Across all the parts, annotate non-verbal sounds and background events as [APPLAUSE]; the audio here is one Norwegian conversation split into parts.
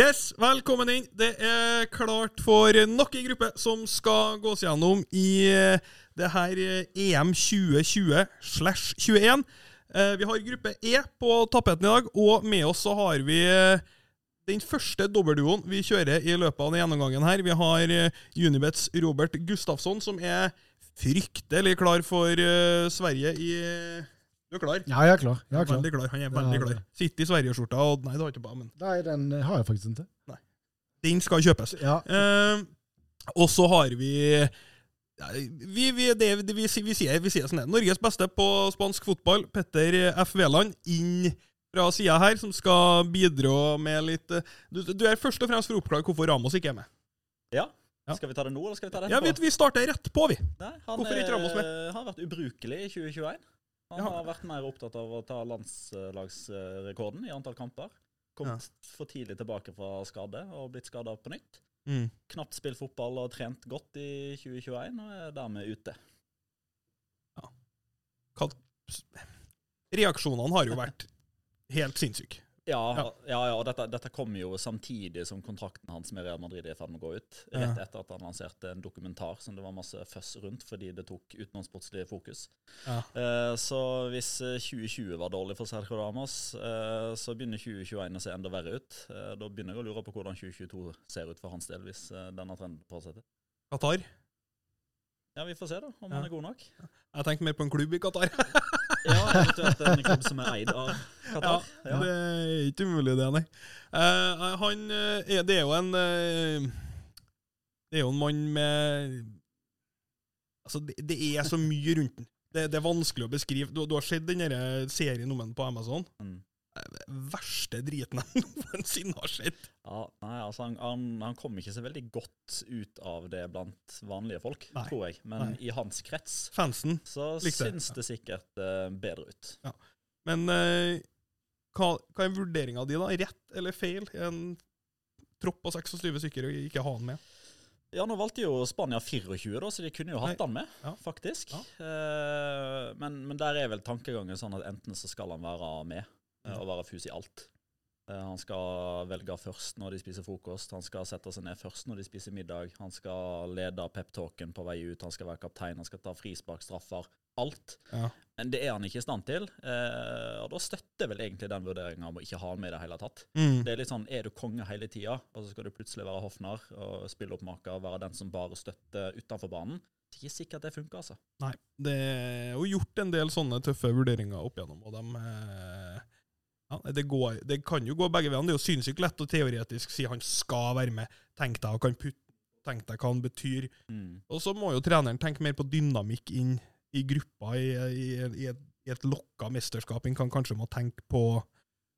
Yes, velkommen inn. Det er klart for nok en gruppe som skal gås gjennom i eh, det her eh, EM 2020 slash 21. Eh, Vi har gruppe E på tapeten i dag, og med oss så har vi den første dobbeltduoen vi kjører i løpet av denne gjennomgangen her. Vi har Unibets Robert Gustafsson, som er fryktelig klar for Sverige i Du er klar? Ja, jeg er klar. Jeg er klar. Veldig klar. Han er veldig er... klar. Sitter i Sverige-skjorta og Nei, det har ikke på, men Nei, den har jeg faktisk ikke. den skal kjøpes. Ja. Eh, og så har vi ja, vi, vi, det, vi, vi, sier, vi sier sånn det. Norges beste på spansk fotball, Petter F. Veland, inn fra sida her, som skal bidra med litt eh, Du, du er først og fremst for å oppklare hvorfor Ramos ikke er med. Ja. Ja. Skal vi ta det nå, eller skal vi ta det Ja, vi, vi starter rett på, vi. Nei, han Hvorfor ikke Ramos med? Han har vært ubrukelig i 2021. Han Ja. har vært mer opptatt av å ta landslagsrekorden i antall kamper. Kommet for tidlig tilbake fra skade og blitt skada på nytt. Knapt spilt fotball og trent godt i 2021, og er dermed ute. Ja. Reaksjonene har jo vært helt sinnssyke. Ja, Ja. ja. dette, dette kommer jo samtidig som kontrakten hans med Real Madrid er i ferd med å gå ut. Rett etter at han lanserte en dokumentar som det var masse føss rundt fordi det tok utenomsportslig fokus. Ja. Eh, så hvis eh, 2020 var dårlig for Sergio Damas, eh, så begynner 2021 å se enda verre ut. Eh, da begynner jeg å lure på hvordan 2022 ser ut for hans del, hvis eh, denne trenden fortsetter. Qatar. Ja, vi får se, da, om Ja. han er god nok. Jeg tenker mer på en klubb i Qatar. [LAUGHS] Ja, eventuelt en klubb som er eid av Qatar. Ja. Det er ikke umulig, det, nei. Uh, han eh, er, Det er jo en uh, Det er jo en mann med Altså, det, det er så mye rundt den. Det, det er vanskelig å beskrive. Du, du har sett den serien om den på Amazon? Mm. Verste driten jeg [LAUGHS] noensinne har sett. Ja, nei, altså han, han, han kom ikke så veldig godt ut av det blant vanlige folk, Nei. tror jeg. Men Nei. i hans krets Fansen. så Likte syns det sikkert uh, bedre ut. Men uh, hva, hva er vurderinga di, da? Rett eller feil? En tropp på 26 stykker og ikke ha han med? Ja, nå valgte jo Spania 24, da, så de kunne jo hatt han med, Ja. faktisk. Ja. Eh, men, men der er vel tankegangen sånn at enten så skal han være med og være fus i alt. Eh, han skal velge først når de spiser frokost, han skal sette seg ned først når de spiser middag, han skal lede peptalken på vei ut, han skal være kaptein, han skal ta frispark, straffer, alt. Ja. Men det er han ikke i stand til, eh, og da støtter vel egentlig den vurderinga om å ikke ha han med i det hele tatt. Mm. Det er litt sånn, Er du konge hele tida, og så skal du plutselig være hoffnarr og spilleoppmaker, være den som bare støtter utenfor banen? Det er ikke sikkert det funker, altså. Nei. Det er jo gjort en del sånne tøffe vurderinger opp igjennom, og de eh, ja, det, går, det kan jo gå begge veiene. Det er jo sinnssykt lett å teoretisk si han skal være med. Tenk deg, kan putte, tenk deg hva han betyr. Mm. Og så må jo treneren tenke mer på dynamikk inn i gruppa i, i, i, et, i et lokka mesterskap. En kan kanskje må tenke på,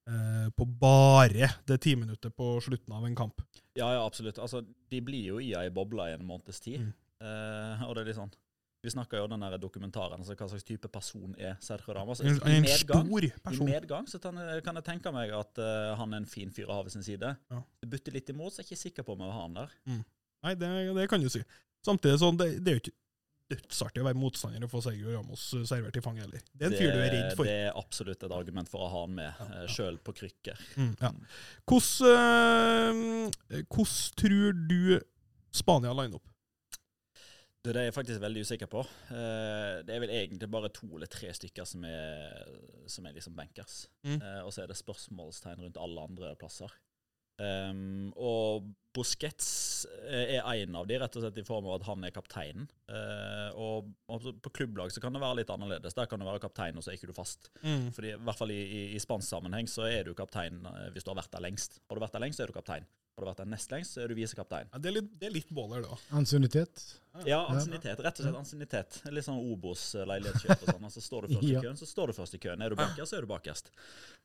eh, på bare det ti minuttet på slutten av en kamp. Ja, ja, absolutt. Altså, de blir jo i ei boble i en måneds tid. Mm. Eh, og det er litt sånn Vi snakka jo om den dokumentaren, altså hva slags type person er Sergio Ramos. En, en medgang, stor I medgang så kan jeg, kan jeg tenke meg at uh, han er en fin fyr å ha ved sin side. Ja. Butter litt imot, så jeg er ikke sikker på om jeg vil ha han der. Nei, det, det kan du si. Samtidig sånn, det, det er jo ikke dødsartig å være motstander og få Sergio Ramos eh, servert i fanget heller. Det er en fyr du er redd for. Det er absolutt et argument for å ha han med, Ja, ja, ja. sjøl på krykker. Mm, ja. Hvordan, eh, hvordan tror du Spania liner opp? Det er jeg faktisk veldig usikker på. Eh, det er vel egentlig bare to eller tre stykker som er, som er liksom bankers. Mm. Eh, og så er det spørsmålstegn rundt alle andre plasser. Um, og Busquets eh, er en av de, rett og slett i form av at han er kapteinen. Eh, og, og på klubblag så kan det være litt annerledes. Der kan du være kaptein, og så er ikke du fast. Fordi i hvert fall i, i, i spansk sammenheng så er du kaptein hvis du har vært der lengst. Har du vært der lengst, så er du kaptein. Har du vært der nest lengst, så er du visekaptein. Ja, det, er litt, det er litt båler, da. Ansiennitet. Ja, ansiennitet. Rett og slett ansiennitet. Litt sånn Obos eh, leilighetskjøp og sånn. Altså, står du først Ja. i køen, så står du først i køen. Er du bakerst, så er du bakerst.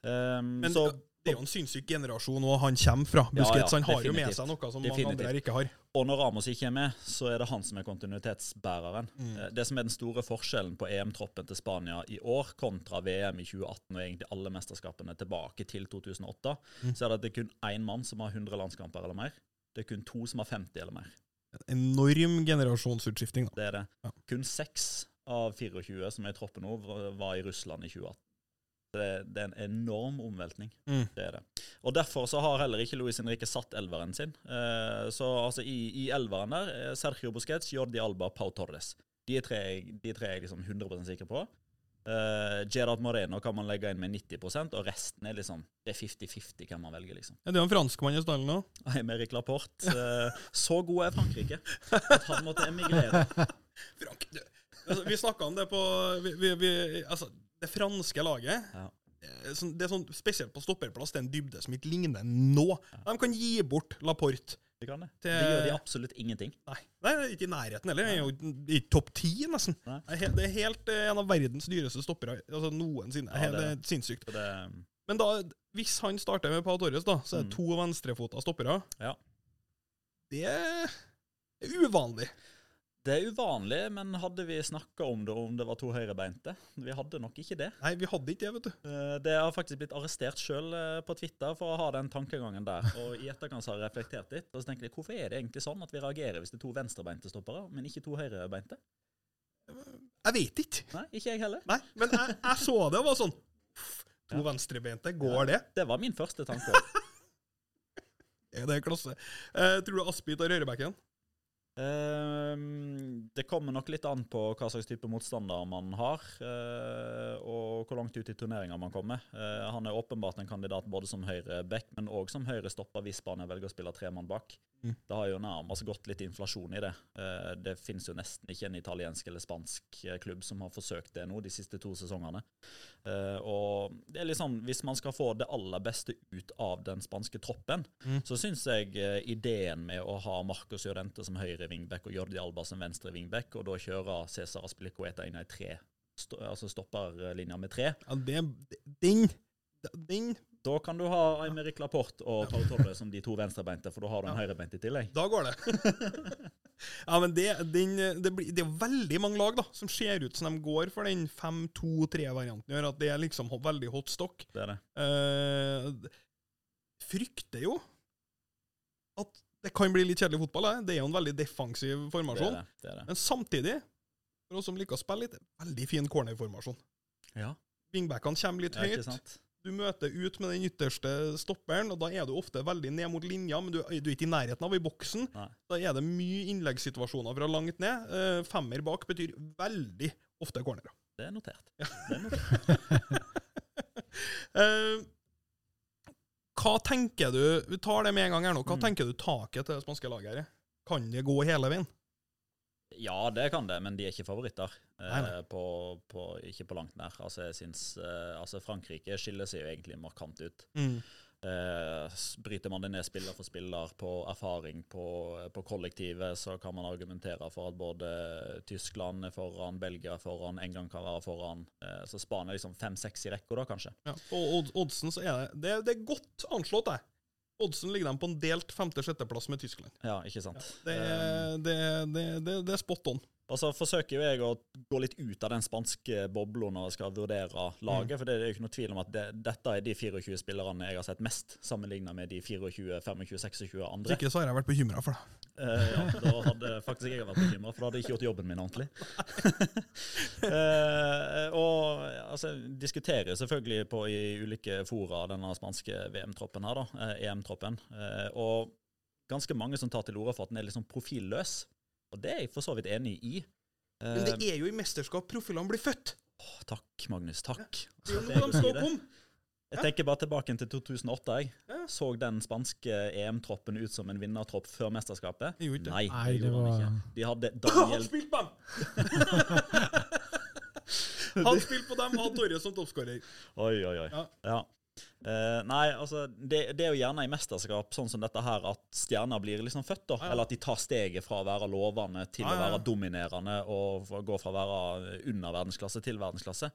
Um, Men så, det er jo en sinnssyk generasjon og han kommer fra. Busquets ja, han har jo med seg noe som mange andre her ikke har. og når Ramos ikke er med, så er det han som er kontinuitetsbæreren. Mm. Eh, Det som er den store forskjellen på EM-troppen til Spania i år kontra VM i 2018 og egentlig alle mesterskapene tilbake til 2008, Mm. så er det at det er kun én mann som har 100 landskamper eller mer. Det er kun to som har 50 eller mer. Enorm generasjonsutskifting, da. Det er det. Ja. Kun seks av 24 som er i troppen nå, var- i Russland i 2018. det, det er en enorm omveltning. Mm. Det er det. Og Derfor så har heller ikke Luis Henrique satt elveren sin. Eh, så altså i, i elveren der eh, Sergio Busquets, Jordi Alba, Pau Torres. De er tre, de tre er jeg liksom 100% sikre på. Uh, Gerard Moreno kan man legge inn med 90% og resten er liksom Det er 50-50 hvem man velger, liksom. Er det en franskmann i stallen nå? [LAUGHS] Aymeric Laporte. Uh, så god er Frankrike at han måtte emigrere. [LAUGHS] Frank, du. Altså, vi snakka om det på vi, vi, vi, Altså, det franske laget Ja. eh, sånn- Det er sånn, Spesielt på stopperplass, det er en dybde som ikke ligner nå. De kan gi bort Laporte. Kan det. Til- gjør de absolutt ingenting. Nei, Nei ikke i nærheten heller. Jeg er jo i topp ti, nesten. Nei. Det er helt, helt eh, en av verdens dyreste stoppere altså noensinne. Ja, det er sinnssykt. Det, Men da, hvis han starter med Pau Torres, da, så er det Mm. to venstrefota stoppere. Ja. Det er uvanlig. Det er uvanlig, men hadde vi snakka om det om det var to høyrebeinte? Vi hadde nok ikke det. Nei, vi hadde ikke det, vet du. Eh, Det har faktisk blitt arrestert sjøl på Twitter for å ha den tankegangen der. [LAUGHS] Og i etterkant så har jeg reflektert litt. Og så tenker jeg, Hvorfor er det egentlig sånn at vi reagerer hvis det er to venstrebeinte stoppere, men ikke to høyrebeinte? Jeg vet ikke. Nei, ikke jeg heller. Nei, men jeg, jeg så det og var sånn To Ja. venstrebeinte, går det? Det var min første tanke. Det [LAUGHS] Er det klasse? Eh, tror du Aspi tar høyrebacken? Ehm, det kommer nok litt an på hva slags type motstander man har, eh, og hvor langt ut i turneringa man kommer. Eh, han er åpenbart en kandidat både som høyre back, men òg som høyre stopper hvis Spania velger å spille tre mann bak. Mm. Det har jo nærmest gått litt inflasjon i det. Eh, det finnes jo nesten ikke en italiensk eller spansk klubb som har forsøkt det nå de siste to sesongene. Og det er litt sånn, Hvis man skal få det aller beste ut av den spanske troppen, Mm. så syns jeg ideen med å ha Marcos Llorente som høyre wingback og Jordi Alba som venstre wingback, og da kjører Cæsar Aspilicueta inn i tre, sto, altså stopperlinja med tre, Ja, det, ding, ding. da kan du ha Aymeric Laporte og Pau Tolle som de to venstrebeinte, for da har du en Ja. høyrebeint i tillegg. Da går det. [LAUGHS] ja, men det, den, det, blir, det er veldig mange lag da, som ser ut som de går for den 5-2-3-varianten. Gjør at det er liksom veldig hot stock. Det er det. Uh, frykter jo at det kan bli litt kjedelig fotball. Det, det er jo en veldig defensiv formasjon. det. det. Men samtidig, for oss som liker å spille litt, veldig fin cornerformasjon. Ja, Wingbackene kommer litt høyt. sant? Du møter ut med den ytterste stopperen, og da er du ofte veldig ned mot linja, men du, du er ikke i nærheten av i boksen. Nei. Da er det mye innleggssituasjoner fra langt ned. Eh, femmer bak betyr veldig ofte cornerer. Det er notert. Ja. Det er notert. [LAUGHS] Eh, hva tenker du Vi tar det med en gang her nå. Hva Mm. tenker du taket til det spanske laget her er? Kan det gå hele veien? Ja, det kan det, men de er ikke favoritter. Eh, Nei, nei. På, på, ikke på langt nær. Altså, jeg synes, eh, altså, Frankrike skiller seg jo egentlig markant ut. Mm. Eh, bryter man det ned spiller for spiller på erfaring på, på kollektivet, så kan man argumentere for at både Tyskland er foran, Belgia er foran, England kan være foran. Eh, så Spania er liksom fem-seks i rekka, da, kanskje. Ja. Og odd- oddsen så er det, det Det er godt anslått, det. Oddsen ligger dem på en delt femte-sjetteplass med Tyskland. Ja, ikke sant. Det, Eh, det, det, det, det er spot on. Og så forsøker jo jeg å gå litt ut av den spanske bobla når jeg skal vurdere laget. For det er jo ikke noe tvil om at det, dette er de 24 spillerne jeg har sett mest, sammenligna med de 24-25-26 andre. Hvis ikke så har jeg vært bekymra for det. Uh, ja, da hadde faktisk jeg vært bekymra, for da hadde jeg ikke gjort jobben min ordentlig. uh, [LAUGHS] og altså, diskuterer selvfølgelig på i ulike fora denne spanske VM-troppen her, da, Uh, EM-troppen. Og ganske mange som tar til orde for at den er sånn profilløs. Og det er jeg for så vidt enig i. Men det er jo i mesterskap profilene blir født. Åh, takk, Magnus. Takk. Det er jo [LAUGHS] jeg de tenker bare tilbake til 2008. jeg. Ja. Så den spanske EM-troppen ut som en vinnertropp før mesterskapet? Jeg det. Nei, Nei, det gjorde gjorde han ikke. De hadde [LAUGHS] Han spilte på dem! [LAUGHS] Han spilte på dem og hadde Torje som toppskårer. Oi, oi, oi. Ja. Ja. Eh, nei, altså, det, det er jo gjerne i mesterskap sånn som dette her at stjerner blir liksom født, da. Ja. Eller at de tar steget fra å være lovende til Ja, ja, å være dominerende, og gå fra å være under verdensklasse til verdensklasse.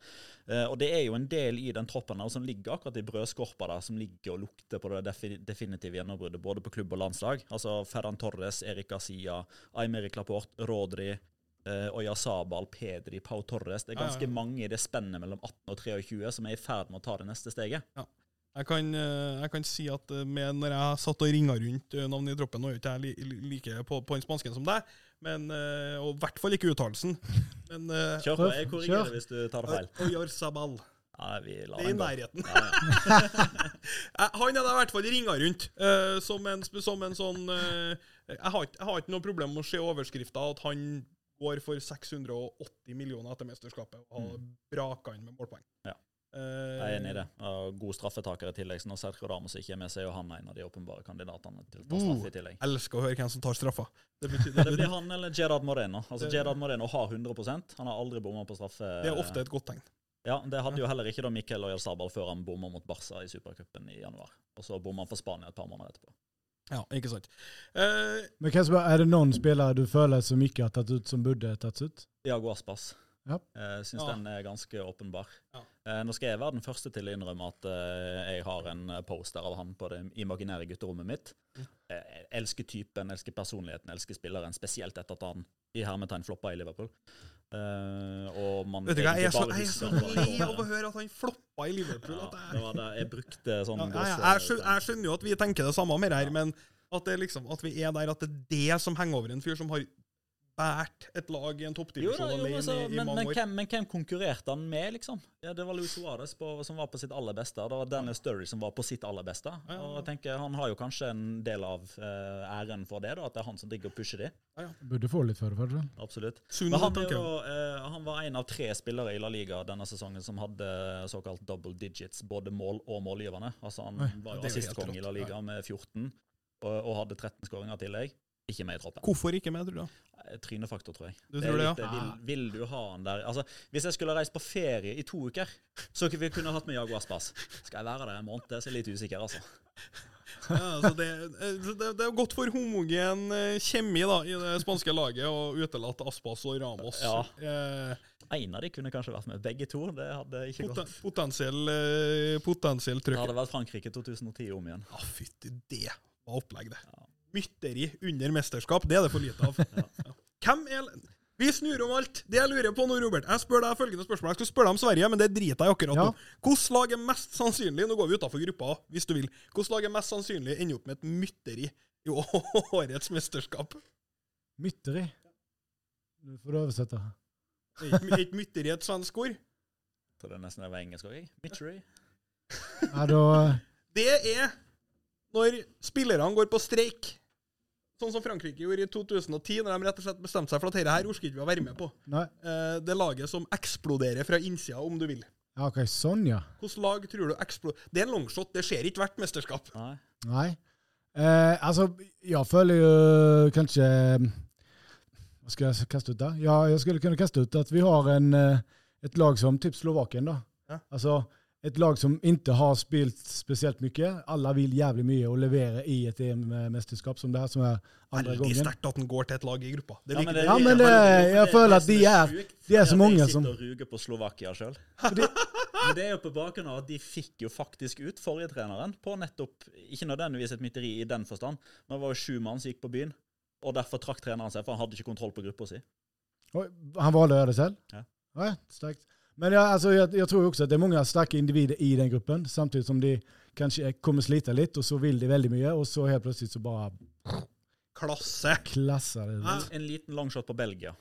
Uh, og det er jo en del i den troppen her som ligger akkurat i brødskorpa der, som ligger og lukter på det defi definitive gjennombruddet, både på klubb og landslag. Altså Ferran Torres, Erik Sia Aymeric Laporte, Rodri. Uh, Oyasabal, Pedri, Pau Torres. Det er ganske ja, ja. mange i det spennet mellom 18 og 23 som er i ferd med å ta det neste steget. Jeg kan, eh, jeg kan si at eh, med, når jeg satt og ringa rundt eh, navnet i troppen, nå er ikke jeg li, li, like på, på den spansken som deg, men, eh, og i hvert fall ikke uttalelsen. Men [LAUGHS] Kjør på. Jeg Kjør. korrigerer hvis du tar det feil. Oyarzabal. Ja, vi lar Det er i nærheten. Ja, ja. [LAUGHS] Eh, Han er i hvert fall ringa rundt uh, som, en, som en sånn uh, jeg, har, ikke- jeg har ikke noe problem med å se overskrifta at han går for 680 millioner etter mesterskapet og har braka inn med målpoeng. Mm. Ja. Eh, Jeg er enig i det. Og god straffetaker i tillegg. Så når Sergio Damos ikke er med, så er jo han en av de åpenbare kandidatene til å ta straff i tillegg. Elsker å høre hvem som tar straffa. Det, Det blir han eller Gerard Moreno. Altså Gerard Moreno har 100% Han har aldri bomma på straffe. det er ofte et godt tegn. Ja, Det hadde jo heller ikke da Miquel Sabal før han bomma mot Barca i supercupen i januar. Og så bomma han for Spania et par måneder etterpå. Ja, ikke sant. Uh, Men Kasper, er det noen spillere du føler som ikke har tatt ut, som burde tatt ut? Iago Aspas. Ja. Jeg syns Ja. den er ganske åpenbar. Ja. Eh, Nå skal jeg være den første til å innrømme at eh, jeg har en poster av han på det imaginære gutterommet mitt. Eh, Jeg elsker typen, elsker personligheten, elsker spilleren, spesielt etter at han i hermetegn floppa i Liverpool. Eh, og man vet du hva, jeg er så, jeg er så lei av å høre at han floppa i Liverpool. Ja, at jeg, det var det. Jeg brukte sånn Ja, jeg, jeg, skjønner, jeg skjønner jo at vi tenker det samme med det her, men at, det liksom, at vi er der at det er det som henger over en fyr som har båret et lag i en toppdivisjon alene altså, i, i men, mange men, år. hvem, men hvem konkurrerte han med, liksom? Ja, det var Luis Suárez som var på sitt aller beste. Det var Daniel Sturry som var på sitt aller beste. ja, Og ja. jeg tenker Han har jo kanskje en del av eh, æren for det, da, at det er han som digger å pushe de. Burde få litt for det, faktisk. Absolutt. Men han, er jo, eh, han var en av tre spillere i La Liga denne sesongen som hadde såkalt double digits, både mål og målgivende. Altså Han Oi, var jo assistkonge i La Liga med 14, og, og hadde 13 skåringer i tillegg. Ikke med i troppen. Hvorfor ikke med, tror du? Eh, Trynefaktor, tror jeg. Du Det tror det, litt, ja? eh, Vil, vil du ha han der Altså, Hvis jeg skulle reist på ferie i to uker, [LAUGHS] så kunne vi kunne hatt med Jago Aspas. Skal jeg være der en måned, så er jeg litt usikker, altså. Ja, altså det, eh, det, det er godt for homogen kjemi da, i det spanske laget å utelate Aspas og Ramos. Ja. Eh, En av de kunne kanskje vært med. Begge to. Det hadde ikke poten, gått. potensiell, potensiell trykk. Det hadde vært Frankrike 2010 om igjen. Ja, fytti, det var opplegg, det. Ja. Mytteri under mesterskap, det er det for lite av. [LAUGHS] Ja. Hvem er Vi snur om alt. Det jeg lurer på nå, Robert Jeg spør deg følgende spørsmål. Jeg skulle spørre deg om Sverige, men det driter jeg akkurat Ja. nå. Hvilket lag er mest sannsynlig Nå går vi utafor gruppa, hvis du vil. Hvilket lag er mest sannsynlig ender opp med et mytteri i [LAUGHS] årets mesterskap? Mytteri. Du får oversette. Er ikke- er mytteri et svensk ord? Så det er nesten det var engelsk òg. Ja, da Det er når spillerne går på streik. Sånn som Frankrike gjorde i 2010, når de rett og slett bestemte seg for at dette her orker ikke vi å være med på. Nei. Eh, Det laget som eksploderer fra innsida, om du vil. Ja, OK, sånn, ja. Hvilket lag tror du eksploderer? Det er en longshot, det skjer ikke hvert mesterskap. Nei. Nei. Eh, altså, jeg føler jo kanskje Hva skal jeg kaste ut, da? Ja, jeg skulle kunne kaste ut at vi har en, eh, et lag som typ Slovakien, da. Ja. Altså, et lag som ikke har spilt spesielt mye. Alle vil jævlig mye og levere i et EM-mesterskap som det her, som er andre Veldig gangen. sterkt at den går til et lag i gruppa. Det Ja, men det- Ja, men det- jeg, jeg føler at de er- de er så mange som De sitter og ruger på Slovakia sjøl. [LAUGHS] Men det er jo på bakgrunn av at de fikk jo faktisk ut forrige treneren på nettopp Ikke nødvendigvis et mytteri i den forstand, men det var jo sju mann som gikk på byen. Og derfor trakk treneren seg, for han hadde ikke kontroll på gruppa si. Oi, Han valgte å gjøre det selv? Ja. Ja, sterkt. Men ja, altså, jeg, jeg tror jo også at det er mange sterke individer i den gruppen, samtidig som de kanskje kommer slite litt, og så vil de veldig mye, og så helt plutselig så bare Klasse. klasser det. Ja. En liten longshot på Belgia.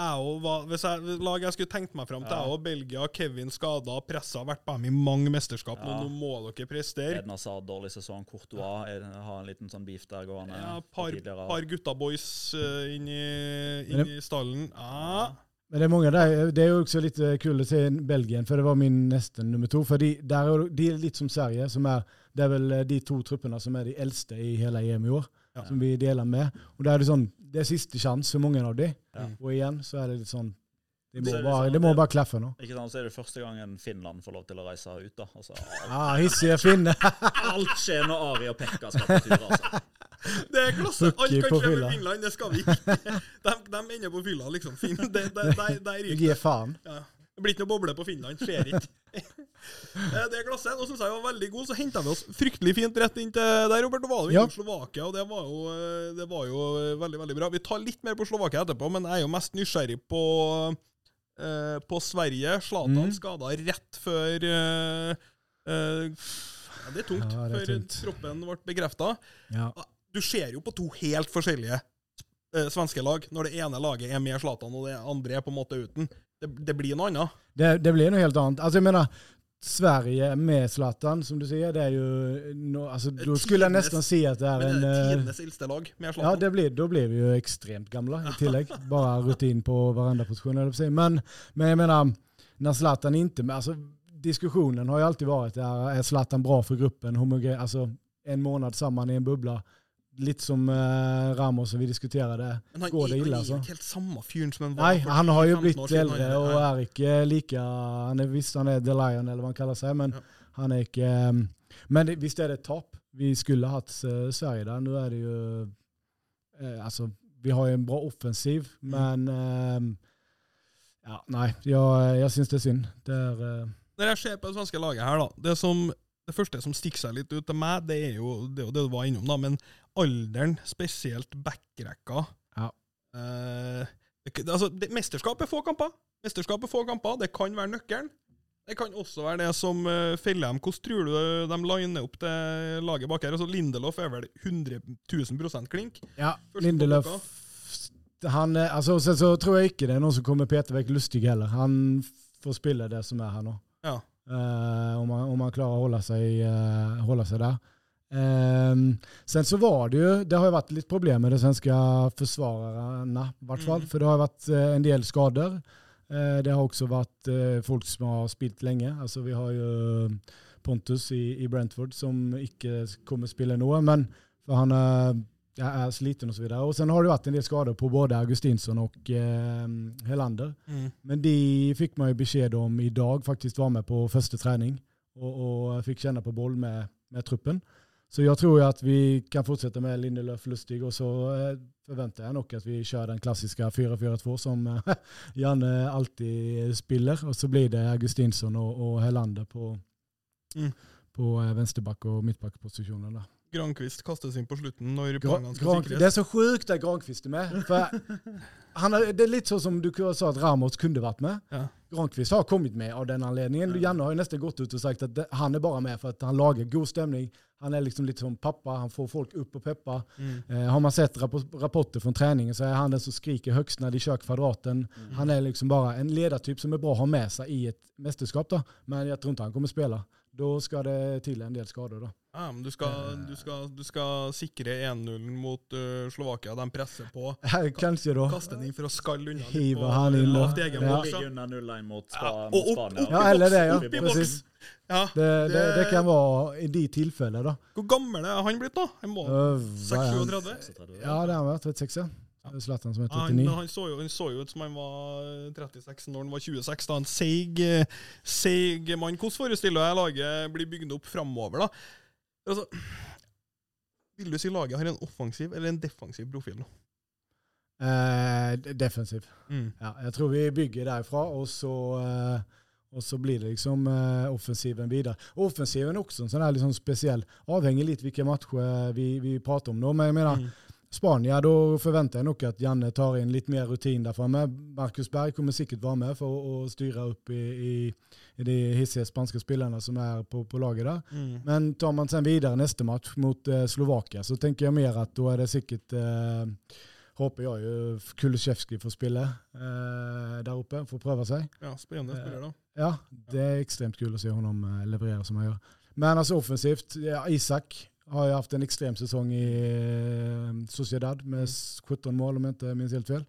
Var, hvis jeg, lag jeg skulle tenkt meg fram til, Ja. jeg og Belgia, Kevin skada, pressa, har vært på dem i mange mesterskap. Ja. Nå, nå må dere prestere. Edna sa dårlig sesong. Courtois er- har en liten sånn beef der gående. Ja, par, par gutta boys uh, inn, i, inn i stallen. Ja. Men det er mange der, det er jo også litt eh, kult å se Belgien, for det var min neste nummer to. For de, der er, de er litt som Sverige, som er, det er vel eh, de to truppene som er de eldste i hele EM i år, Ja. som vi deler med. Og da er det sånn, det er siste sjanse for mange av de. Ja. Og igjen så er det litt sånn, det må, det bare, sånn det må bare klaffe nå. Ikke sant, Så er det første gangen Finland får lov til å reise ut. da. Altså, alt, Ah, hissige finner! alt skjer når Ari og Pekka skal på tur. altså. Det er klasse! Alt kan skje med Finland, det skal vi ikke. [LAUGHS] De, de ender på fylla, liksom. Fin, det, det, der, der gir det. faen. Ja. Det blir ikke noe boble på Finland. Skjer ikke. [LAUGHS] Eh, Det er klasse. Nå syns jeg var veldig god. Så henta vi oss fryktelig fint rett inn til der, Robert. Du var vi Ja. innom Slovakia, og det var, jo, eh, det var jo eh, veldig, veldig bra. Vi tar litt mer på Slovakia etterpå, men jeg er jo mest nysgjerrig på, eh, på Sverige. Zlatan Mm. skada rett før eh, eh, ja, Det er tungt, Ja, det er før tungt. troppen ble bekrefta. Ja. Du ser jo på to helt forskjellige eh, svenske lag, når det ene laget er med Zlatan, og det andre er på en måte uten. Det, det blir noe annet. Det, det blir noe helt annet. Altså, jeg mener, Sverige med Zlatan, som du sier, det er jo no, altså, Da skulle jeg nesten si at det er en eh, tidenes eldste lag med Ja, Zlatan. det blir, da blir vi jo ekstremt gamle i tillegg. [LAUGHS] Bare rutin på eller si. Men, men jeg mener, når Zlatan ikke med, altså, Diskusjonen har jo alltid vært der, er Zlatan bra for gruppen? Homogen, altså, en måned sammen i en bubbla. Lite som uh, Ramos og vi diskuterade. Men han, går det ille, altså? han er ikke helt samme fyren som han var Nei, han har jo blitt eldre og er ikke like han. er, Nei. är inte lika, han er The Lion eller hva han kaller seg, men Ja. han er ikke um, men det, er et tap. Vi skulle hatt eh, Sverige der. Nå er det jo uh, Altså, vi har jo en bra offensiv, Mm. men eh, ja, nei. Jeg, jeg syns det er synd. Det er Når jeg ser på det svenske laget her, da Det, som, det første som stikker seg litt ut til meg, det er jo det, det du var innom, da, men alderen, spesielt backrekka Ja. Eh, altså, det, mesterskap er få kamper. Mesterskap er få kamper. Det kan være nøkkelen. Det kan også være det som uh, feller dem. Hvordan tror du de liner opp det laget bak her? Altså, Lindelof er vel 100 000% klink? ja, Först Lindelöf, han, altså, så, så tror jeg ikke det er noen som kommer Peter Vekk Lustig heller. Han får spille det som er her nå. Ja. Uh, om, han, om han, klarer å holde seg, uh, holde seg där. Ehm, sen så var det ju, det har ju varit lite problem med de svenska försvararna i vart fall. Mm. För det har varit eh, en del skador. Uh, det har också varit uh, folk som har spilt länge. Alltså vi har ju eh, Pontus i, i Brentford som inte kommer spela nå, men för han är, ja, är sliten och så vidare. Och sen har det varit en del skador på både Augustinsson och eh, Helander. Mm. Men de fick man ju besked om idag, faktiskt var med på första träning och, och fick känna på boll med, med truppen. Så jag tror jo att vi kan fortsätta med Lindelöf Lustig och så forventer förväntar jag nog att vi kör den klassiska 4-4-2 som eh, [LAUGHS] Janne alltid spiller. Och så blir det Augustinsson och, och Helander på, Mm. på eh, vänsterback och mittbackpositionen. Där. Kastes inn på slutten når poengene skal Gran- sikres. det er så sjukt att Granqvist er med. For [LAUGHS] han er, det er litt sånn som du sa at Ramos kunde vært med. Ja. Granqvist har kommet med av den anledningen. Janne har jo nesten gått ut og sagt at det, han er bare med for at han lager god stemning. Han er liksom litt som pappa, han får folk opp og peppa. Mm. Eh, har man sett rapporter fra treningen, så er han den som skriker högst når de kjører kvadraten. Han er liksom bare en ledartyp som er bra å ha med seg i et mästerskap. da. Men jeg tror ikke han kommer spela. Då skal det til en del skader, da. Ja, men du skal, du skal, du skal sikre 1-0 mot uh, Slovakia. De presser på. [LAUGHS] Kanskje da. Kaste den inn for å skalle unna. Hive han inn, da. Ja. da. under 0-1 mot, Ja, Spa, og mot opp- Spania. Ja, eller det, ja. Opp i Precis. boks. Ja, Det, det, det kan være i de tillfällen. da. Hvor gammel er han blitt, da? Han må Uh, vad är han? 36? 36, Ja, det har han vært. 36 ja. Zlatan som er 39? han, han, så jo, han så jo ut som han var 36 når han var 26. da En seig, eh, seig mann. Hvordan forestiller jeg laget blir bygd opp framover, da? Altså, vil du si laget har en offensiv eller en defensiv profil nå? Eh, defensiv. Mm. Ja, jeg tror vi bygger derfra, og så, eh, og så blir det liksom eh, offensiven videre. Offensiven er også en sånn liksom spesiell, avhenger litt vilka matcher vi, vi prater om nå. Men jeg mener, Mm. Spanien, da forventer jeg nok at Janne tar inn litt mer rutin der framme. Markus Berg kommer sikkert være med for å, å styre opp i, i, i de hissige spanske spillerne som er på, på laget der. Mm. Men tar man sen videre neste match mot eh, Slovakia så tenker jeg mer at da er det sikkert eh, håper jeg jo Kulisjevskij får spille eh, der oppe, får prøve seg. Ja, spennende Eh, spiller, da. Ja, det er ekstremt kul å se honom eh, leverera som han gjør. Men altså offensivt, ja, Isak har ju haft en extrem säsong i eh, Sociedad med 17 mål om jag inte minns helt fel.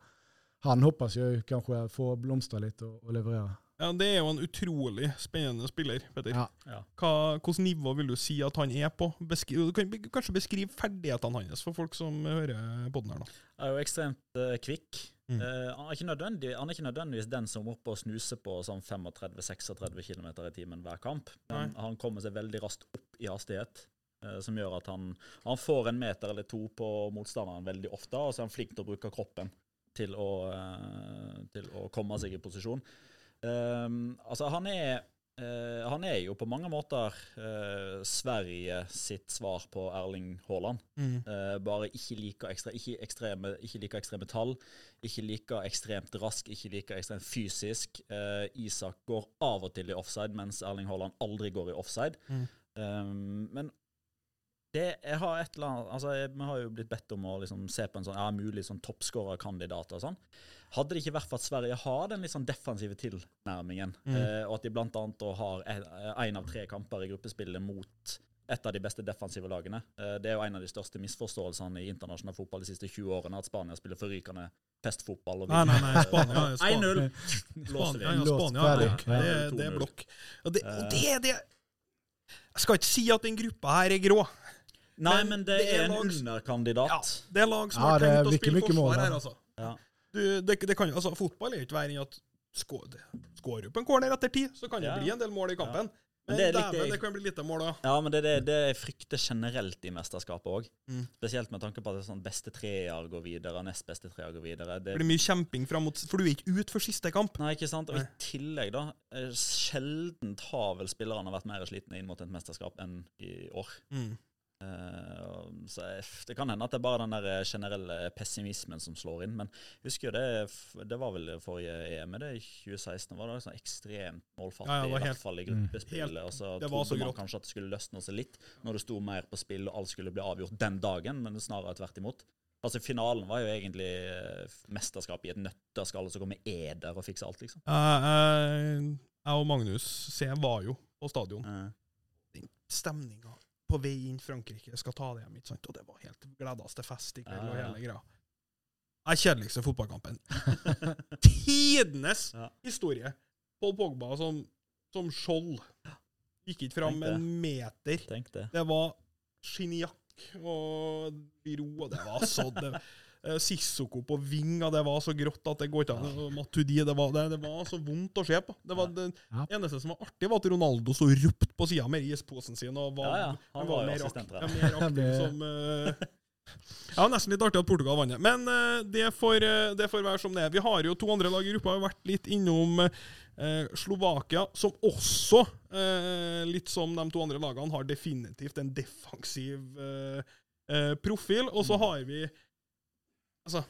Han hoppas jag kanske får blomstra lite och, och leverera. Ja, Det er jo en utrolig spennende spiller, Petter. Ja. Ja. Hva, Hvilket nivå vil du si at han er på? Beskri, du kan kanskje beskrive ferdighetene hans for folk som hører på den her. da. Han er jo ekstremt uh, kvikk. Mm. Uh, han, er ikke han er ikke nødvendigvis den som er oppe og snuser på sånn 35-36 km i timen hver kamp, men han kommer seg veldig raskt opp i hastighet. Eh, som gjør at han, han får en meter eller to på motstanderen veldig ofte, og så er han flink til å bruke kroppen til å, eh, til å komme seg i posisjon. Um, altså, han er uh, han er jo på mange måter uh, Sverige sitt svar på Erling Haaland. Eh, bare ikke like, ekstra, ikke, ekstreme, ikke like ekstreme tall, ikke like ekstremt rask, ikke like ekstremt fysisk. Isak går av og til i offside, mens Erling Haaland aldri går i offside. Mm. Um, men Det, jeg har et eller annet, altså jeg, Vi har jo blitt bedt om å liksom se på en sånn, ja, mulig sånn toppskårerkandidat sånn. Hadde det ikke vært for at Sverige har den litt sånn defensive tilnærmingen, Mm. eh, og at de bl.a. har én av tre kamper i gruppespillet mot et av de beste defensive lagene. Eh, det er jo en av de største misforståelsene i internasjonal fotball de siste 20 årene, at Spania spiller forrykende pestfotball. og Nei, nei, nei. Spania, [LAUGHS] Spania, 1-0. Blåser Spania, vi. ja, Spania det, det, det er blokk. Og det, Eh. og det er det Jeg skal ikke si at den gruppa her er grå. Nei, Men men det, det er er en lags- underkandidat. Ja, det er lag som Ja, har tenkt å spille forsvar her, altså. Ja. Du, det, det kan, altså, fotball er jo ikke verre enn at skår skår du på en corner etter tid, så kan det Ja. bli en del mål i kampen. Men Men det litt dæven, det- kan bli lite mål, da. Ja, men det er det, jeg frykter generelt i mesterskapet òg. Mm. Spesielt med tanke på at det er sånn beste treer går videre, nest beste treer går videre. Det, Det blir mye kjemping fram mot For du er ikke ut for siste kamp. Nei, ikke sant? Og Nei. i tillegg, da Sjelden Sjeldent har vel spillerne vært mer slitne inn mot et mesterskap enn i år. Mm. Eh, og så jeg- Det kan hende at det er bare den der eh, generelle pessimismen som slår inn. Men jeg husker jo det Det var vel forrige EM, det i 2016. var det sånn ekstremt målfattig, Ja, ja, helt, i hvert fall i Mm. gruppespillet. Og så det var så trodde man kanskje at det skulle løsne seg litt når det sto mer på spill og alt skulle bli avgjort den dagen, men snarere tvert imot. Altså Finalen var jo egentlig mesterskapet mesterskap i et nøtteskall, og så kommer Eder og fikser alt, liksom. Jeg jeg og Magnus C var jo på stadion. Uh. Den stemninga på vei inn Frankrike skal ta det hjem, ikke sant? og det var helt gledas til fest i kveld og hele greia. Det er kjedeligste fotballkampen. [LAUGHS] Tidenes Ja. historie. Paul Pogba som, som skjold. Gikk ikke fram en meter. Det. Det var skinnjakk og byrå, og det var så det, eh, Sissoko på ving, og det var så grått at det går ikke an. Matudi, det var, det, det var så vondt å se på. Det var det Ja. eneste som var artig, var at Ronaldo så ropte på sida med isposen sin. og var, Ja, ja, han var var mer, ak ja, mer aktiv [LAUGHS] som uh, Ja, nesten litt artig at Portugal vant. Men uh, det, får, uh, det får være som det er. Vi har jo to andre lag i gruppa. Har vært litt innom eh, Slovakia, som også, eh, litt som de to andre lagene, har definitivt en defensiv eh, eh, profil. Og så har vi Altså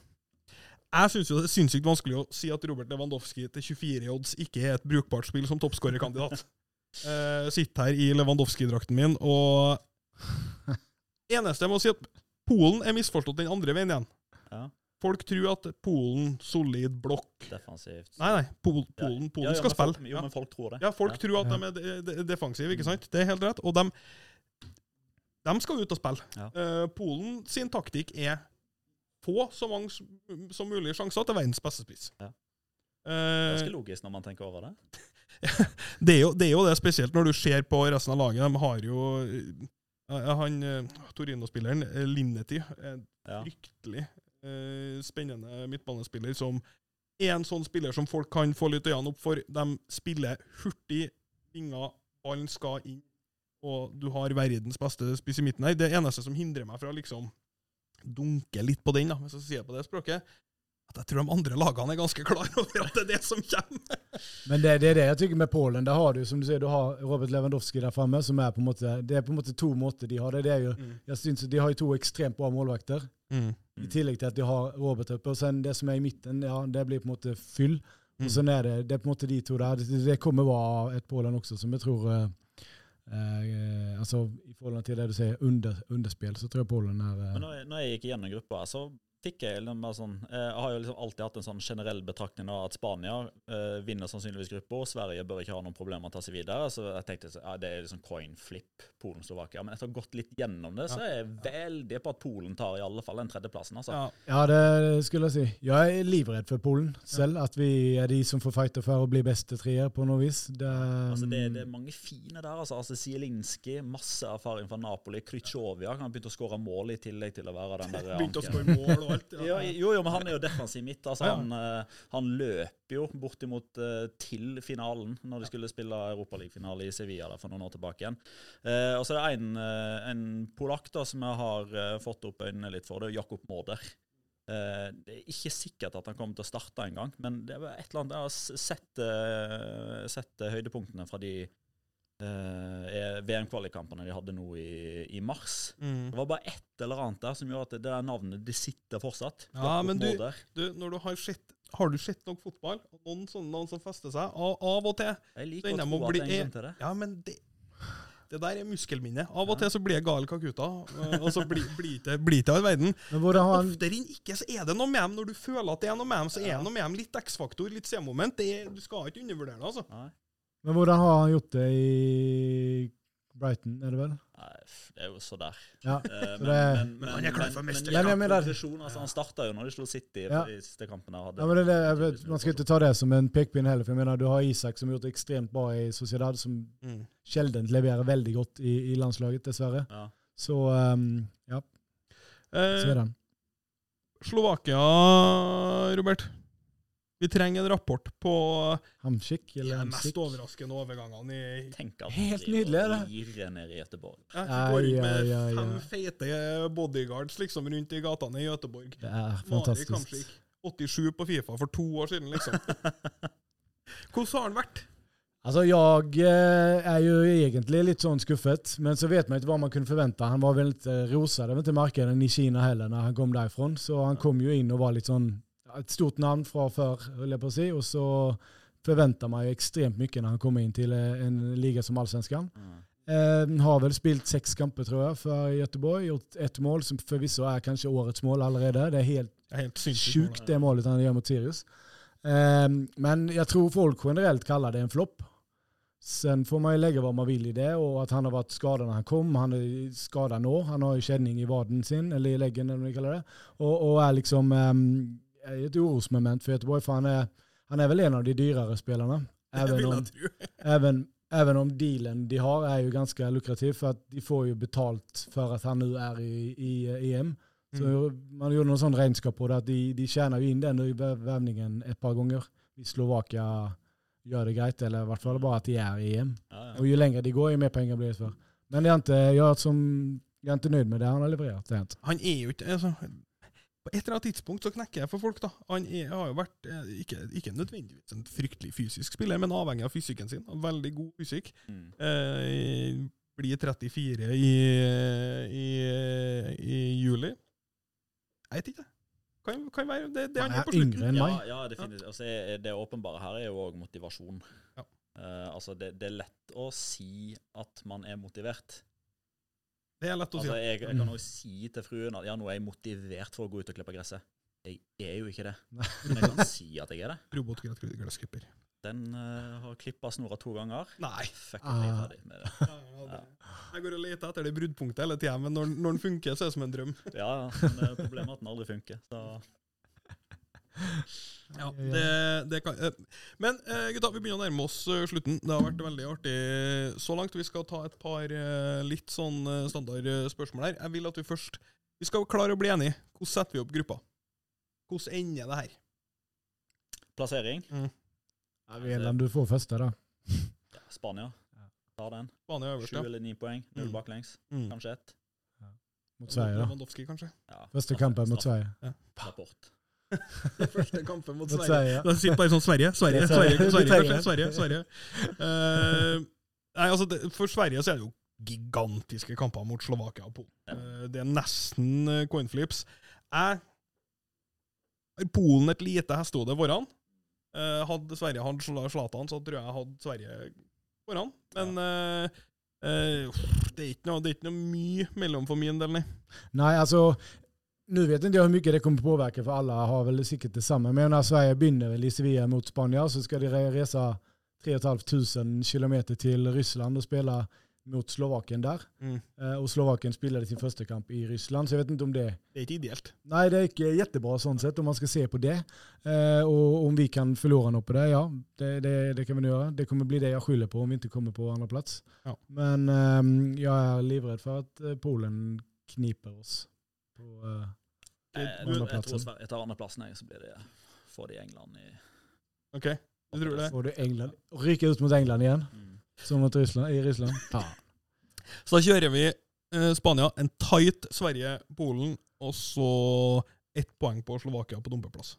jeg syns jo det er sinnssykt vanskelig å si at Robert Lewandowski til 24 odds ikke er et brukbart spill som toppskårerkandidat. Uh, [LAUGHS] sitter her i Lewandowski-drakten min, og Eneste jeg må si, at Polen er misforstått den andre veien igjen. Ja. Folk tror at Polen, solid blokk Defensivt. Nei, nei, Pol Polen, Polen Ja, ja, skal folk, spille. Jo, Ja. men folk tror det. Ja, folk Ja. tror at de er de, de, defensive, ikke sant? Det er helt rett. Og de, de skal ut og spille. Eh, Polen sin taktikk er få så mange som, mulig sjanser til verdens beste spiss. Ja. Eh, Ganske logisk når man tenker over det. [LAUGHS] det, er jo, det er jo det, spesielt når du ser på resten av laget. De har jo eh, han eh, Torino-spilleren, Linneti, en Ja. fryktelig eh, spennende midtbanespiller som er en sånn spiller som folk kan få litt øynene opp for. De spiller hurtig, vinger, ballen skal inn, og du har verdens beste spiss i midten her. Det eneste som hindrer meg fra liksom dunke litt på den, da, hvis jeg sier på det språket, at jeg tror de andre lagene er ganske klar over at det er det som kommer. Men det, det er det jeg tykker med Polen. Der har du som du sier, du har Robert Lewandowski der framme, som er på en måte Det er på en måte to måter de har det. det er jo, jeg synes De har jo to ekstremt bra målvakter, Mm. i tillegg til at de har Robert oppe. Og sen det som er i midten, ja, det blir på en måte fyll. Mm. Og sånn er det. Det er på en måte de to der. Det, det kommer være et Polen også som jeg tror eh, altså I forhold til det du sier, under, underspill, så tror jeg Polen er eh, Men når jeg, når jeg gikk gjennom gruppa, så fikk jeg sånn eh, Jeg har jo liksom alltid hatt en sånn generell betraktning av at Spania eh, vinner sannsynligvis gruppa, og Sverige bør ikke ha noen problemer med å ta seg videre. Så jeg tenkte at ja, det er liksom coin flip, Polen-Slovakia. Men etter å ha gått litt gjennom det, så er jeg veldig på at Polen tar i alle fall den tredjeplassen. altså. Ja. Ja, det skulle jeg si. Jeg er livredd for Polen selv. At vi er de som får fighte for å bli beste treer på noe vis. Det, Altså det, det er mange fine der. altså, altså Zielinski, masse erfaring fra Napoli. Krytsjovia kan ha begynt å skåre mål i tillegg til å være den der [LAUGHS] Begynte å skåre mål og alt. Ja, jo, jo, men han er jo defensiv midt. Altså, han, eh, han løper jo bortimot eh, til finalen, når de skulle spille Europaligafinale i Sevilla der for noen år tilbake igjen. Eh, og så er det en, eh, en polakk da, som jeg har fått opp øynene litt for. Det er Jakob Mårder. Eh, det er ikke sikkert at han kommer til å starte engang, men det er et eller annet Jeg har sett, sett høydepunktene fra de eh, VM-kvalikkampene de hadde nå i, i mars. Mm. Det var bare ett eller annet der som gjør at det der navnet det sitter fortsatt. Ja, men du- Du, når du har sett har du sett nok fotball? Noen sånne navn som fester seg? Av, av og til. Jeg liker å tro at bli det er en grunn til det. Ja, men det Det der er muskelminne. Av og til så blir jeg gal kakuta, eh, og så blir blir det blir det all verden. Men hvordan han Oftere enn ikke så er det noe med dem. Når du føler at det er noe med dem, så er det noe med dem. Litt X-faktor, litt C-moment. Du skal ikke undervurdere det, altså. Nei. Men hvordan har han gjort det i Brighton, er det vel? Nei, det er jo så der. Ja. Eh, men, men, Men han er klar for mesterskap. Altså, han starta jo når de slo City Ja. i siste kampen. Hadde, Ja, men det, jeg vet, man skal ikke ta det som en pekepinn heller, for jeg mener du har Isak som har gjort det ekstremt bra i Sociedad, som Mm. sjelden leverer veldig godt i, i landslaget, dessverre. Ja. Så um, ja, så er Eh, den. Slovakia, Robert. Vi trenger en rapport på Hamsik, de mest overraskende overgangene i Tenk at Helt nydelig, det. lirer ned i Göteborg. ja, går rundt med ja, ja. fem feite bodyguards liksom rundt i gatene i Göteborg. Det er Mari fantastisk. Kamsik. 87 på Fifa for to år siden, liksom. [LAUGHS] Hvordan har han vært? Altså, jeg eh, er jo egentlig litt sånn skuffet, men så vet man ikke hva man kunne forvente. Han var vel ikke var ikke markedet i Kina heller når han kom derfra, så han kom jo inn og var litt sånn et stort navn fra før, vil jeg på å si, og så forventa man jo ekstremt mye når han kommer inn til en liga som Allsvenskan. Mm. Eh, har vel spilt seks kamper, tror jeg, for Göteborg. Gjort ett mål, som forvisso er kanskje årets mål allerede. Det er helt helt sjukt, det målet han gjør mot Sirius. Eh, men jeg tror folk generelt kaller det en flopp. Sen får man jo legge hva man vil i det, og at han har vært skada når han kom. Han er skada nå. Han har jo kjenning i vaden sin, eller i leggen, eller hva de kaller det. Og, og er liksom eh, et urosmoment for Göteborg, for han er, han er vel en av de dyrere spillerne. [LAUGHS] Det Även om. Även, [LAUGHS] även om dealen de har er jo ganske lukrativ, for at de får jo betalt for at han nå er i, i i EM. Så Mm. Man gjorde noen sånn regnskap på det, at de, de tjener jo inn den vevningen et par ganger. Hvis Slovakia gjør det greit, eller i hvert fall bare at de er i EM. Ja, ja. Og jo lenger de går, jo mer penger blir det for. Men jeg er ikke, jeg er som, jeg er ikke nøyd med det han har levert. Det er. Han er jo ikke altså, På et eller annet tidspunkt så knekker jeg for folk, da. Han er, har jo vært eh, ikke, ikke nødvendigvis en fryktelig fysisk spiller, men avhengig av fysikken sin. Veldig god fysikk. Mm. Eh, blir 34 i, i, i juli. Jeg vet ikke. Kan, kan være det, det Han gjør på slutten. yngre enn Ja, meg. ja, definitivt. Altså, er- det åpenbare her er jo òg motivasjon. Ja. Uh, altså, det, det er lett å si at man er motivert. Det er lett å si. Altså, jeg, jeg kan også si til fruen at ja, nå er jeg motivert for å gå ut og klippe gresset. Jeg er jo ikke det. [LAUGHS] Men jeg kan si at jeg er det. Robotgressklipper. Den uh, har klippa snora to ganger. Nei. Fuck, jeg er Ah. ferdig med det. Jeg går og leter etter det bruddpunktet hele tida, men når, når den funker, så er det som en drøm. Ja, ja, men det er problemet er at den aldri funker. Så Ja, det, det kan, eh, men eh, gutta, vi begynner å nærme oss eh, slutten. Det har vært veldig artig så langt. Vi skal ta et par litt sånn standard spørsmål her. Jeg vil at vi først Vi skal klare å bli enige. Hvordan setter vi opp gruppa? Hvordan ender det her? plassering Ja, Veland, du får første, da. ja, Spania. Tar den. Spania øverst, Sju ja. eller ni poeng. Null Mm. baklengs. Mm. Kanskje ett. Mot Sverige, da. Lewandowski, kanskje. Ja, Første kampen mot Sverige. Rapport. Første kampen mot Sverige. Da sitter bare sånn Sverige, Sverige, Sverige, Sverige. Sverige, Sverige. Eh, nei, altså, det, for Sverige så er det jo gigantiske kamper mot Slovakia og Polen. Eh, det er nesten uh, coin flips. Jeg har Polen et lite hestehode foran. Uh, hadde Sverige hatt Zla- Zlatan, så tror jeg jeg hadde Sverige foran. Men eh, eh, det, er ikke noe, det er ikke noe mye mellom for min del, nei. Nei, altså Nu vet inte jag hur mycket det kommer påverka för alla har väl säkert detsamma. Men när Sverige begynner väl i Sevilla mot Spanien så ska de re- resa 3 500 kilometer till Ryssland och spela mot Slovakien där. Mm. Eh, Och Slovakien spelade sin första kamp i Ryssland, så jag vet inte om det... Det er ikke ideelt. Nej, det er ikke jättebra sånt sett om man ska se på det. Eh, Och om vi kan förlora något på det, ja, det, det, det kan vi nu göra. Det kommer bli det jag skyller på om vi inte kommer på andra plats. Ja. Men ehm, jag är livrädd för att eh, Polen kniper oss. På, eh, Eh, på Jeg, jeg, tror. Sverige- jeg tar andreplassen, så blir det får de England i OK? Du tror det? Får du England Ryker ut mot England igjen, mm. som mot Ryssland, i Ryssland. Ja. [LAUGHS] Så da kjører vi eh, Spania, en tight Sverige, Polen, og så ett poeng på Slovakia på dumpeplass.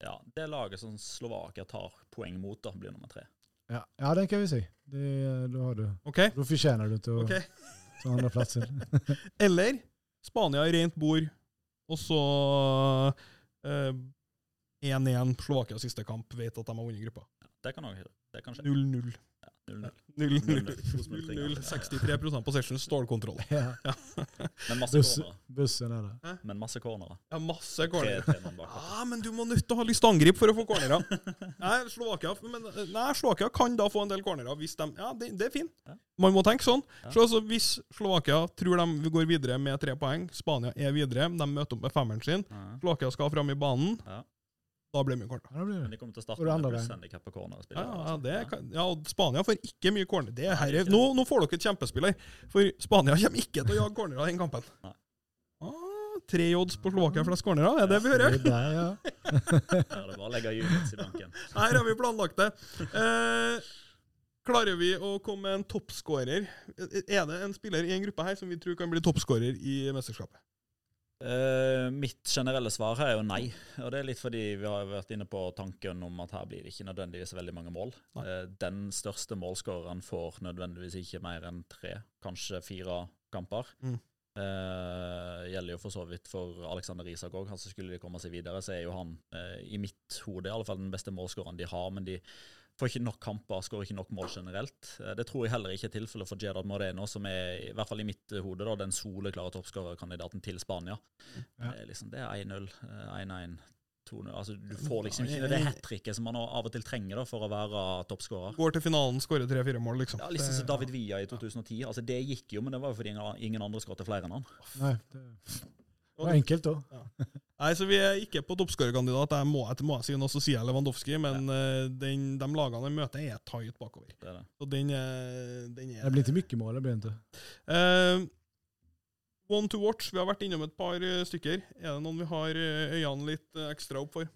Ja, Det laget som Slovakia tar poeng mot, da, blir nummer tre. Ja, ja, den kan vi si. Det, då, har du, okay. Da fortjener du til å okay. ta andreplassen. [LAUGHS] [LAUGHS] Eller Spania rent bord, og så eh, 1-1 Slovakia siste kamp, vet at de har vunnet gruppa. Ja, det kan det skje. 0-0. 0-0. 0-0. 0-0. 63 possession, stålkontroll. Ja. Men masse Buss, cornere. bussen er det. Men masse cornere. Ja, masse Tre, corner. tre mann bak. Ja, men du må nødt til å ha lyst til å angripe for å få cornerer. Nei, Slovakia, men, nei, Slovakia kan da få en del cornerer hvis de Ja, det, det er fint. Man må tenke sånn. Så altså, Hvis Slovakia tror de går videre med tre poeng, Spania er videre, de møter opp med femmeren sin, Slovakia skal fram i banen, Ja. Da blir det mye corner. Ja, Men de kommer til å starte med veien. plusshandikap på corner. Ja, ja, det kan, ja, og Spania får ikke mye corner. Det er Nei, nå, nå får dere et kjempespiller, for Spania kommer ikke til å jage cornerer i den kampen. Nei. Ah, tre odds på Slovakia flest cornerer, er det vi hører? Det er ja. [LAUGHS] Ja, det er bare å legge units i banken. Her har vi planlagt det. Eh, klarer vi å komme med en toppskårer? Er det en spiller i en gruppe her som vi tror kan bli toppskårer i mesterskapet? Eh, mitt generelle svar her er jo nei. Og det er litt fordi vi har vært inne på tanken om at her blir det ikke nødvendigvis veldig mange mål. Eh, den største målskåreren får nødvendigvis ikke mer enn tre, kanskje fire kamper. Mm. Uh, gjelder jo for så vidt for Alexander Isak òg. Altså skulle de komme seg videre, så er jo han uh, i mitt hode i alle fall den beste målskåreren de har. Men de får ikke nok kamper, skårer ikke nok mål generelt. Eh, det tror jeg heller ikke er tilfellet for Gerard Moreno, som er i hvert fall i mitt hode da, den soleklare toppskårerkandidaten til Spania. Ja. Det er liksom, det er 1-0, eh, 1-1, 2-0 altså, Du får liksom ikke det hat tricket som man av og til trenger da, for å være toppskårer. Går til finalen, skårer tre-fire mål, liksom. Ja, liksom som David Villa i 2010. altså Det gikk jo, men det var jo fordi ingen, ingen andre skåret flere enn han. Nei, det var enkelt, da. Nei, så Vi er ikke på toppskårerkandidat. Jeg må, jeg må jeg si noe, så sier jeg Lewandowski, men ja. den, de lagene de møter, er tight bakover. Det er det. Så den er, den er Det blir til mye mål. det blir ikke. Uh, One to watch. Vi har vært innom et par eh, stykker. Er det noen vi har eh, øynene litt eh, ekstra opp for?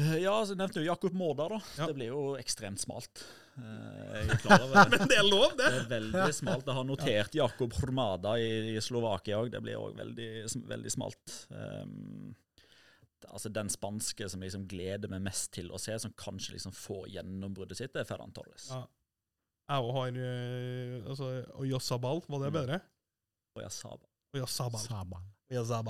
Eh, Ja, så nevnte jo Jakob Mårda, da. Ja. Det blir jo ekstremt smalt. Eh, Jeg er klar over det. [LAUGHS] Men det er lov, det! Det er veldig smalt. Jeg har notert Jakob Hrmada i, i Slovakia òg. Det blir òg veldig, veldig smalt. Um, altså Den spanske som liksom gleder meg mest til å se, som kanskje liksom får gjennombruddet sitt, det er Ferran Torres. Ja. Jeg òg har uh, altså, Oyasabal, var det Mm. bedre? Og Oyasabal. sa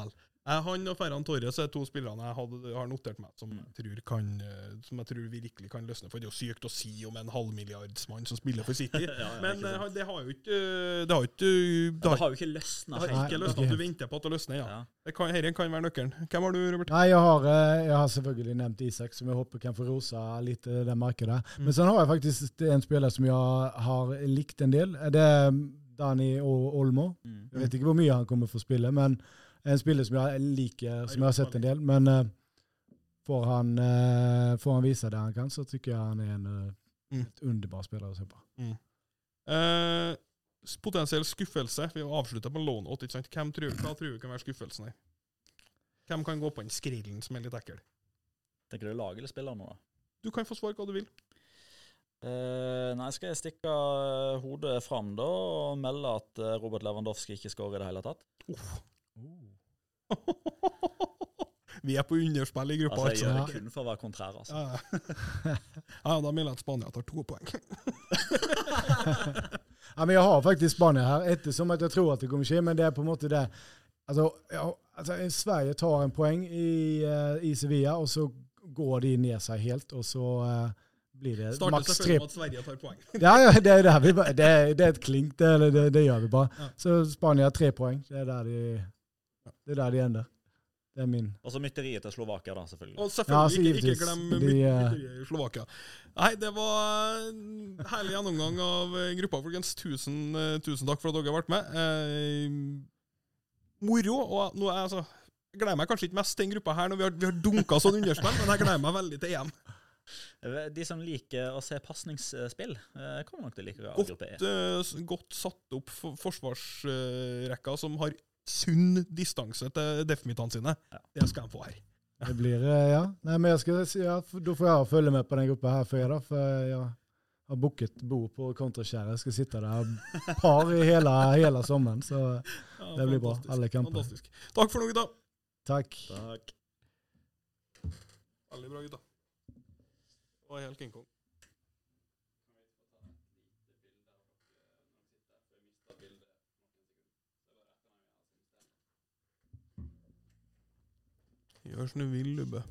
han og Ferran Torres er to spillerne jeg hadde, har notert meg som Mm. jeg, tror kan, eh, som jeg tror virkelig kan løsne. For det er jo sykt å si om en halvmilliardsmann som spiller for City. [LAUGHS] Ja, ja, Men eh, det har jo ikke Det har jo ikke Det Det har, har jo ikke løsna det har Nei, ikke løsna. løsnet. Du venter på at det løsner, ja. Ja. Det kan, Herren kan være nøkkelen. Hvem har du, Robert? Nei, jeg har, eh, jeg har selvfølgelig nevnt Isak, som jeg håper kan få rosa litt det markedet. Mm. Men så har jeg faktisk en spiller som jeg har likt en del. Det er Dani Olmo. Mm. Jeg vet ikke hvor mye han kommer få spille, men en spiller som jeg liker, som jeg har sett en del. Men uh, får, han, uh, får han vise det han kan, så tykker jeg han er en uh, Mm. underbar spiller å se på. Eh, potensiell skuffelse. Vi avslutter på lån 8, ikke sant? Hvem tror, hva tror du kan være skuffelsen her? Hvem kan gå på den skrillen som er litt ekkel? Tenker du lag eller spiller nå. Du kan få svare hva du vil. Uh, nei, skal jeg stikke hodet fram da og melde at Robert Lewandowski ikke skårer i det hele tatt? Vi er på underspill i gruppa, Altså, jeg gjør det kun for å være kontrær, altså. Ja, ja. da mener jeg at Spania tar to poeng. [LAUGHS] Ja, men jeg har faktisk Spania her, ettersom at jeg tror at det kommer skje, men det er på en måte det Altså, ja, altså Sverige tar en poeng i, eh, i Sevilla, og så går de ned seg helt, og så eh, blir det Starter maks tre selvfølgelig med at Sverige tar poeng. [LAUGHS] Ja, ja, det er, der vi, det, er- det er et klink, det, det, det gjør vi bare. Ja. Så Spania har tre poeng. Det er der de, det er der de ender. Det er min. Og så mytteriet til Slovakia, da, selvfølgelig. Og selvfølgelig, ja, ikke, ikke glem De, myteriet eh, i Slovakia. Nei, det var en herlig gjennomgang av eh, gruppa, folkens. Tusen, eh, tusen takk for at dere har vært med. Eh, moro. Og nå er jeg altså jeg gleder meg kanskje ikke mest til den gruppa her når vi har, vi har dunka sånn underspill, men jeg gleder meg veldig til EM. De som liker å se pasningsspill, kommer nok til å like Godt, gruppe E. godt satt opp for forsvarsrekka som har sunn distanse til defmittene sine. Ja. Det skal han få her. Det blir, eh, ja. Nei, men jeg skal, ja, Da får jeg følge med på den gruppa her før jeg, da. For jeg har booket bord på Kontraskjæret. Jeg skal sitte der [LAUGHS] par i hele, hele sommeren. Så Ja, det blir bra. Alle kamper. Fantastisk. Takk for nå, gutta. Takk. Takk. Veldig bra, gutta. Det var helt King Kong. Gjør som du vil, Lubbe.